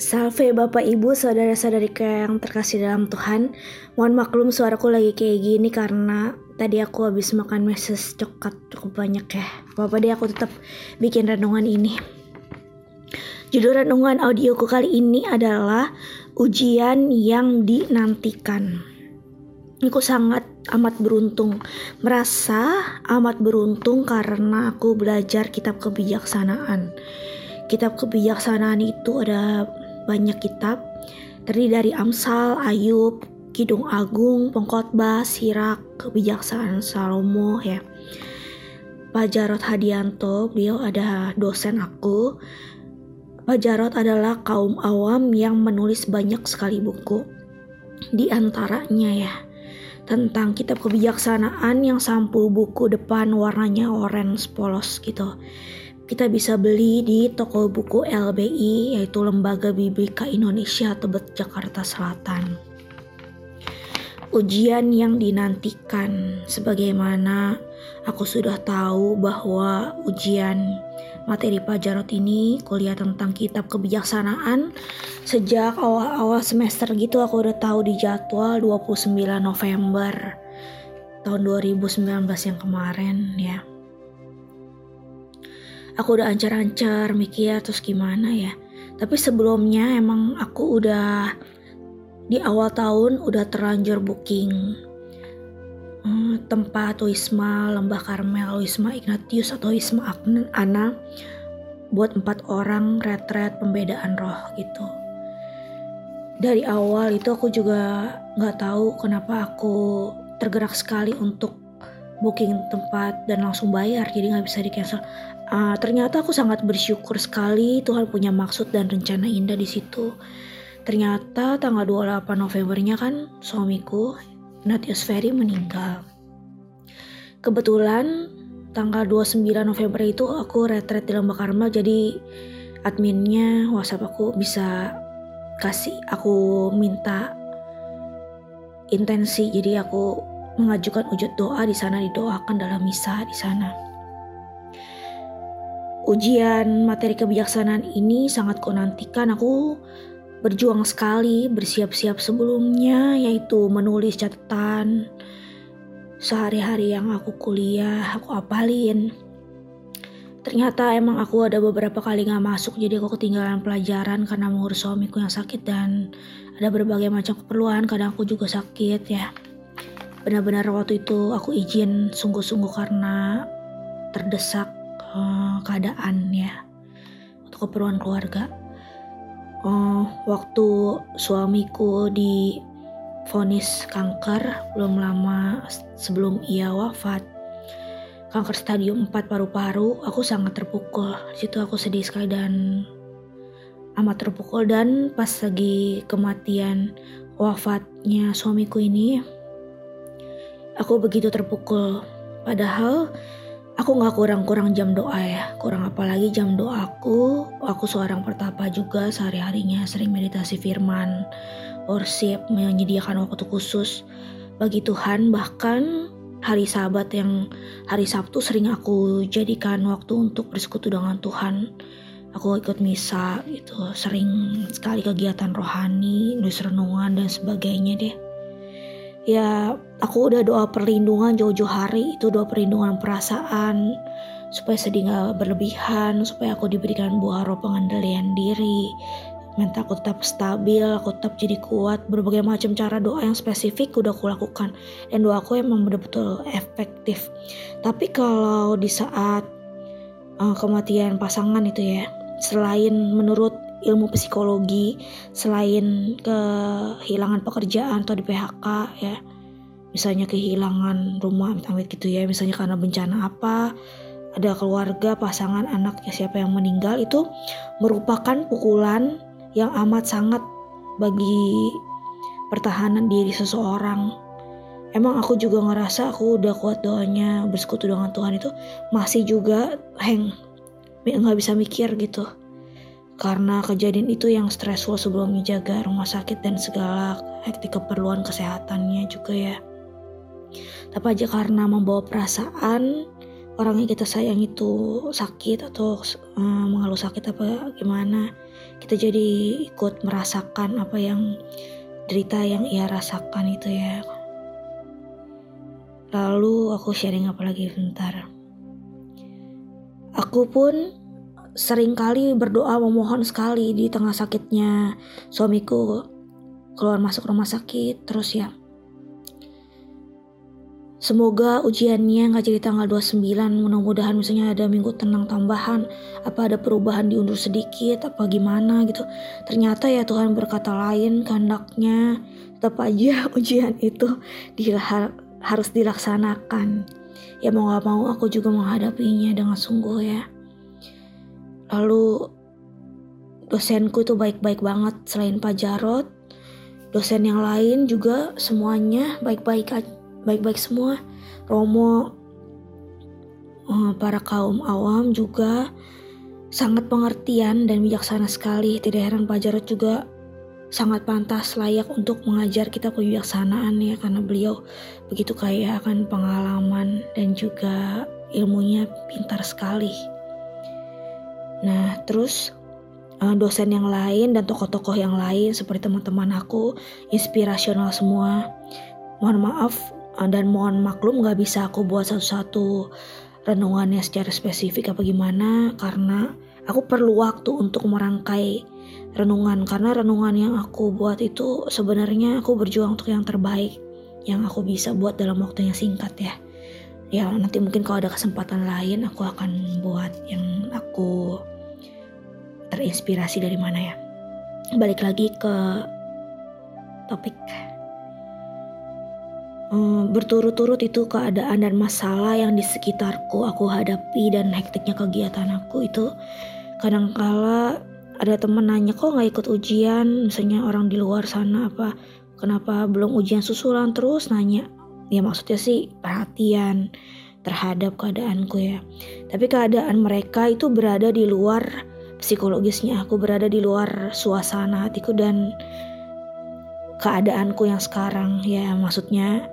Salve Bapak Ibu, saudara-saudariku yang terkasih dalam Tuhan. Mohon maklum suaraku lagi kayak gini karena tadi aku habis makan meses coklat cukup banyak ya. Bapak deh aku tetap bikin renungan ini. Judul renungan audioku kali ini adalah ujian yang dinantikan. Aku sangat amat beruntung, merasa amat beruntung karena aku belajar kitab kebijaksanaan. Kitab kebijaksanaan itu ada banyak kitab terdiri dari Amsal, Ayub, Kidung Agung, Pengkhotbah, Sirak, Kebijaksanaan Salomo ya. Pak Jarot Hadianto, beliau ada dosen aku. Pak Jarot adalah kaum awam yang menulis banyak sekali buku. Di antaranya ya, tentang kitab kebijaksanaan yang sampul buku depan warnanya orange polos gitu kita bisa beli di toko buku LBI yaitu Lembaga Biblika Indonesia Tebet Jakarta Selatan. Ujian yang dinantikan sebagaimana aku sudah tahu bahwa ujian materi Pajarot ini kuliah tentang kitab kebijaksanaan sejak awal-awal semester gitu aku udah tahu di jadwal 29 November tahun 2019 yang kemarin ya aku udah ancar-ancar mikir terus gimana ya tapi sebelumnya emang aku udah di awal tahun udah terlanjur booking hmm, tempat Wisma Lembah Karmel, Wisma Ignatius atau Wisma Ana buat empat orang retret pembedaan roh gitu. Dari awal itu aku juga nggak tahu kenapa aku tergerak sekali untuk booking tempat dan langsung bayar jadi nggak bisa di cancel uh, ternyata aku sangat bersyukur sekali Tuhan punya maksud dan rencana indah di situ. Ternyata tanggal 28 Novembernya kan suamiku Natius Ferry meninggal. Kebetulan tanggal 29 November itu aku retret di Lembah Karmel jadi adminnya WhatsApp aku bisa kasih aku minta intensi. Jadi aku mengajukan wujud doa di sana didoakan dalam misa di sana. Ujian materi kebijaksanaan ini sangat kau nantikan. Aku berjuang sekali, bersiap-siap sebelumnya, yaitu menulis catatan sehari-hari yang aku kuliah, aku apalin. Ternyata emang aku ada beberapa kali gak masuk, jadi aku ketinggalan pelajaran karena mengurus suamiku yang sakit dan ada berbagai macam keperluan. Kadang aku juga sakit ya benar-benar waktu itu aku izin sungguh-sungguh karena terdesak uh, keadaan ya untuk keperluan keluarga. Uh, waktu suamiku di vonis kanker belum lama sebelum ia wafat kanker stadium 4 paru-paru aku sangat terpukul situ aku sedih sekali dan amat terpukul dan pas lagi kematian wafatnya suamiku ini Aku begitu terpukul. Padahal aku gak kurang-kurang jam doa ya. Kurang apalagi jam doaku. Aku seorang pertapa juga sehari-harinya sering meditasi firman. Worship menyediakan waktu khusus bagi Tuhan. Bahkan hari sabat yang hari Sabtu sering aku jadikan waktu untuk bersekutu dengan Tuhan. Aku ikut misa gitu, sering sekali kegiatan rohani, nulis renungan dan sebagainya deh ya aku udah doa perlindungan jauh-jauh hari. Itu doa perlindungan perasaan. Supaya sedih gak berlebihan. Supaya aku diberikan buah roh pengendalian diri. Mental aku tetap stabil. Aku tetap jadi kuat. Berbagai macam cara doa yang spesifik udah aku lakukan. Dan doaku emang betul-betul efektif. Tapi kalau di saat uh, kematian pasangan itu ya. Selain menurut ilmu psikologi selain kehilangan pekerjaan atau di PHK ya. Misalnya kehilangan rumah amit gitu ya misalnya karena bencana apa ada keluarga pasangan anaknya siapa yang meninggal itu merupakan pukulan yang amat sangat bagi pertahanan diri seseorang. Emang aku juga ngerasa aku udah kuat doanya bersekutu dengan Tuhan itu masih juga heng nggak bisa mikir gitu karena kejadian itu yang stressful sebelum menjaga rumah sakit dan segala hektik keperluan kesehatannya juga ya. Tapi aja karena membawa perasaan, orang yang kita sayang itu sakit atau uh, mengeluh sakit apa gimana kita jadi ikut merasakan apa yang derita yang ia rasakan itu ya lalu aku sharing apa lagi bentar aku pun sering kali berdoa memohon sekali di tengah sakitnya suamiku keluar masuk rumah sakit terus ya Semoga ujiannya nggak jadi tanggal 29, mudah-mudahan misalnya ada minggu tenang tambahan, apa ada perubahan diundur sedikit, apa gimana gitu. Ternyata ya Tuhan berkata lain kehendaknya, tetap aja ujian itu dilahar, harus dilaksanakan. Ya mau gak mau aku juga menghadapinya dengan sungguh ya. Lalu dosenku itu baik-baik banget selain Pak Jarot, dosen yang lain juga semuanya baik-baik baik-baik semua. Romo, eh, para kaum awam juga sangat pengertian dan bijaksana sekali. Tidak heran Pak Jarod juga sangat pantas layak untuk mengajar kita kebijaksanaan ya karena beliau begitu kaya akan pengalaman dan juga ilmunya pintar sekali. Nah, terus eh, dosen yang lain dan tokoh-tokoh yang lain seperti teman-teman aku inspirasional semua. Mohon maaf Ah, dan mohon maklum gak bisa aku buat satu-satu renungannya secara spesifik apa gimana karena aku perlu waktu untuk merangkai renungan karena renungan yang aku buat itu sebenarnya aku berjuang untuk yang terbaik yang aku bisa buat dalam waktu yang singkat ya ya nanti mungkin kalau ada kesempatan lain aku akan buat yang aku terinspirasi dari mana ya. Balik lagi ke topik. Hmm, berturut-turut itu keadaan dan masalah yang di sekitarku aku hadapi dan hektiknya kegiatan aku itu kadangkala ada temen nanya kok nggak ikut ujian? Misalnya orang di luar sana apa kenapa belum ujian susulan? Terus nanya ya maksudnya sih perhatian terhadap keadaanku ya tapi keadaan mereka itu berada di luar psikologisnya aku berada di luar suasana hatiku dan keadaanku yang sekarang ya maksudnya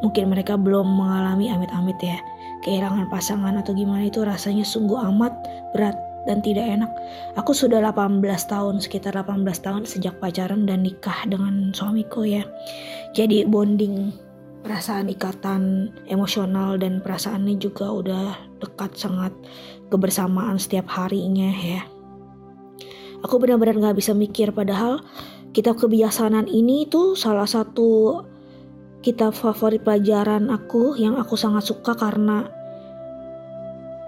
Mungkin mereka belum mengalami amit-amit ya. Kehilangan pasangan atau gimana itu rasanya sungguh amat berat dan tidak enak. Aku sudah 18 tahun, sekitar 18 tahun sejak pacaran dan nikah dengan suamiku ya. Jadi bonding perasaan ikatan emosional dan perasaannya juga udah dekat sangat kebersamaan setiap harinya ya. Aku benar-benar gak bisa mikir padahal kitab kebiasaan ini tuh salah satu kitab favorit pelajaran aku yang aku sangat suka karena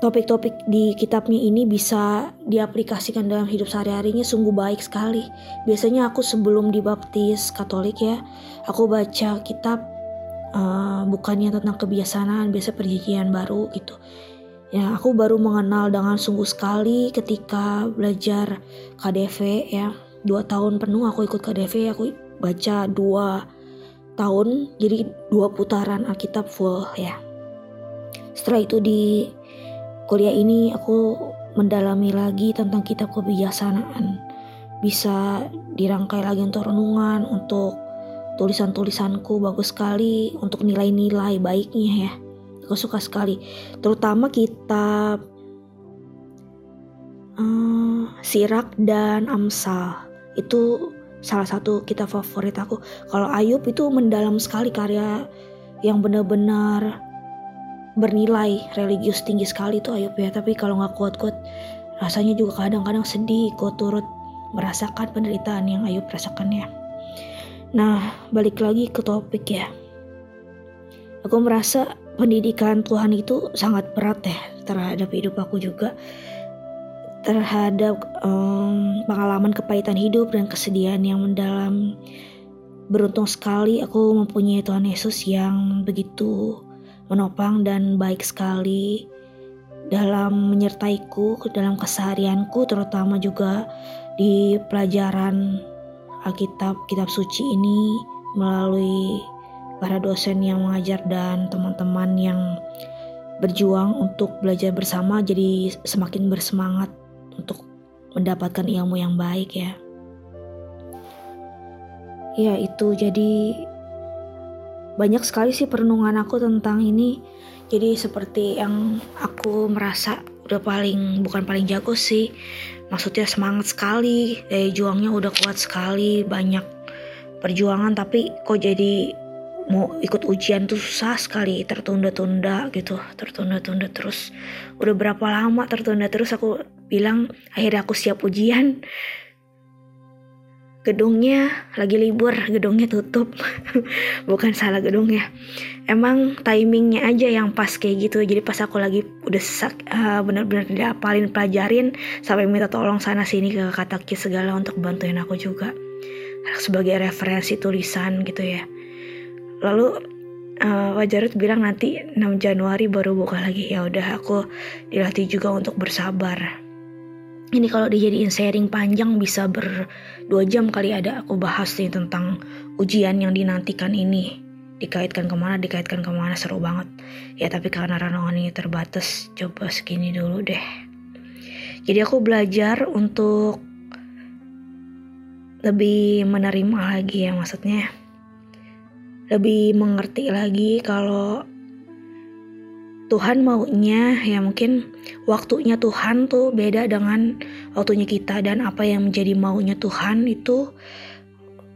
topik-topik di kitabnya ini bisa diaplikasikan dalam hidup sehari-harinya sungguh baik sekali. Biasanya aku sebelum dibaptis Katolik ya, aku baca kitab uh, bukannya tentang kebiasaan, biasa perjanjian baru gitu. Ya, aku baru mengenal dengan sungguh sekali ketika belajar KDV ya. Dua tahun penuh aku ikut KDV, aku baca dua tahun jadi dua putaran Alkitab full ya setelah itu di kuliah ini aku mendalami lagi tentang kitab kebijaksanaan bisa dirangkai lagi untuk renungan untuk tulisan-tulisanku bagus sekali untuk nilai-nilai baiknya ya aku suka sekali terutama kitab uh, Sirak dan Amsal itu salah satu kita favorit aku. Kalau Ayub itu mendalam sekali karya yang benar-benar bernilai religius tinggi sekali itu Ayub ya. Tapi kalau nggak kuat-kuat rasanya juga kadang-kadang sedih kok turut merasakan penderitaan yang Ayub rasakan ya. Nah balik lagi ke topik ya. Aku merasa pendidikan Tuhan itu sangat berat ya terhadap hidup aku juga terhadap um, pengalaman kepahitan hidup dan kesedihan yang mendalam. Beruntung sekali aku mempunyai Tuhan Yesus yang begitu menopang dan baik sekali dalam menyertaiku dalam keseharianku terutama juga di pelajaran Alkitab kitab suci ini melalui para dosen yang mengajar dan teman-teman yang berjuang untuk belajar bersama jadi semakin bersemangat untuk mendapatkan ilmu yang baik ya. Ya itu jadi banyak sekali sih perenungan aku tentang ini. jadi seperti yang aku merasa udah paling bukan paling jago sih. Maksudnya semangat sekali daya juangnya udah kuat sekali banyak perjuangan tapi kok jadi mau ikut ujian tuh susah sekali tertunda-tunda gitu tertunda-tunda terus. Udah berapa lama tertunda terus aku bilang akhirnya aku siap ujian gedungnya lagi libur, gedungnya tutup. Bukan salah gedungnya. Emang timingnya aja yang pas kayak gitu. Jadi pas aku lagi udah sesak, uh, bener-bener tidak apalin pelajarin sampai minta tolong sana sini ke kataki segala untuk bantuin aku juga sebagai referensi tulisan gitu ya. Lalu uh, Wajarut bilang nanti 6 Januari baru buka lagi. Ya udah aku dilatih juga untuk bersabar ini kalau dijadiin sharing panjang bisa ber dua jam kali ada aku bahas nih tentang ujian yang dinantikan ini. Dikaitkan ke mana dikaitkan ke mana seru banget. Ya tapi karena ranongan ini terbatas coba segini dulu deh. Jadi aku belajar untuk lebih menerima lagi ya maksudnya. Lebih mengerti lagi kalau Tuhan maunya ya mungkin waktunya Tuhan tuh beda dengan waktunya kita dan apa yang menjadi maunya Tuhan itu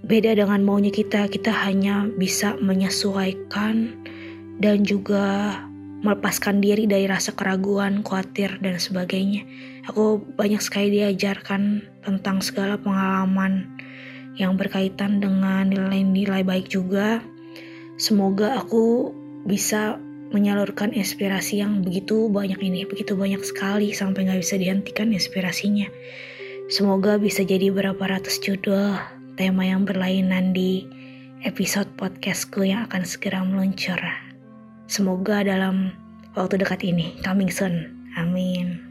beda dengan maunya kita. Kita hanya bisa menyesuaikan dan juga melepaskan diri dari rasa keraguan, khawatir dan sebagainya. Aku banyak sekali diajarkan tentang segala pengalaman yang berkaitan dengan nilai-nilai baik juga. Semoga aku bisa menyalurkan inspirasi yang begitu banyak ini, begitu banyak sekali sampai nggak bisa dihentikan inspirasinya. Semoga bisa jadi berapa ratus judul tema yang berlainan di episode podcastku yang akan segera meluncur. Semoga dalam waktu dekat ini, coming soon. Amin.